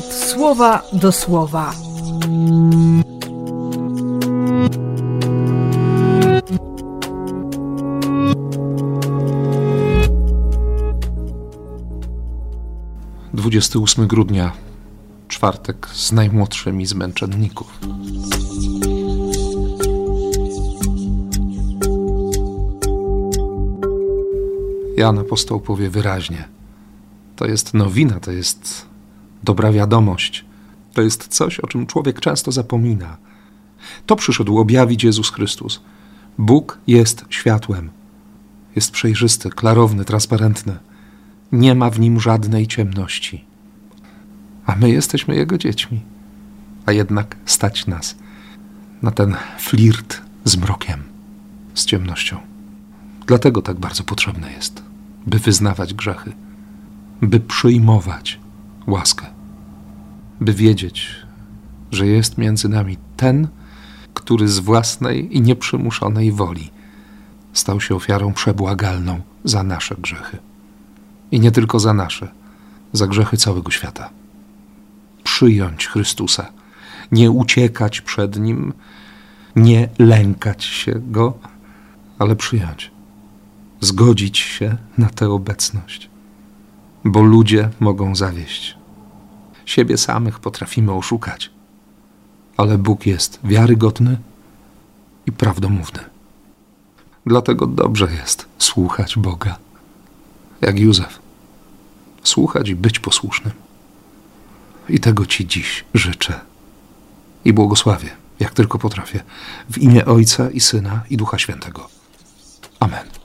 słowa do słowa. Dwudziesty ósmy grudnia, czwartek z najmłodszymi z męczenników. Jan apostoł powie wyraźnie: To jest nowina, to jest dobra wiadomość. To jest coś, o czym człowiek często zapomina. To przyszedł objawić Jezus Chrystus. Bóg jest światłem. Jest przejrzysty, klarowny, transparentny. Nie ma w nim żadnej ciemności. A my jesteśmy Jego dziećmi. A jednak stać nas na ten flirt z mrokiem, z ciemnością. Dlatego tak bardzo potrzebne jest, by wyznawać grzechy, by przyjmować łaskę, by wiedzieć, że jest między nami ten, który z własnej i nieprzymuszonej woli stał się ofiarą przebłagalną za nasze grzechy. I nie tylko za nasze, za grzechy całego świata. Przyjąć Chrystusa, nie uciekać przed Nim, nie lękać się Go, ale przyjąć, zgodzić się na tę obecność, bo ludzie mogą zawieść. Siebie samych potrafimy oszukać, ale Bóg jest wiarygodny i prawdomówny. Dlatego dobrze jest słuchać Boga, jak Józef, słuchać i być posłusznym. I tego Ci dziś życzę i błogosławię, jak tylko potrafię, w imię Ojca i Syna i Ducha Świętego. Amen.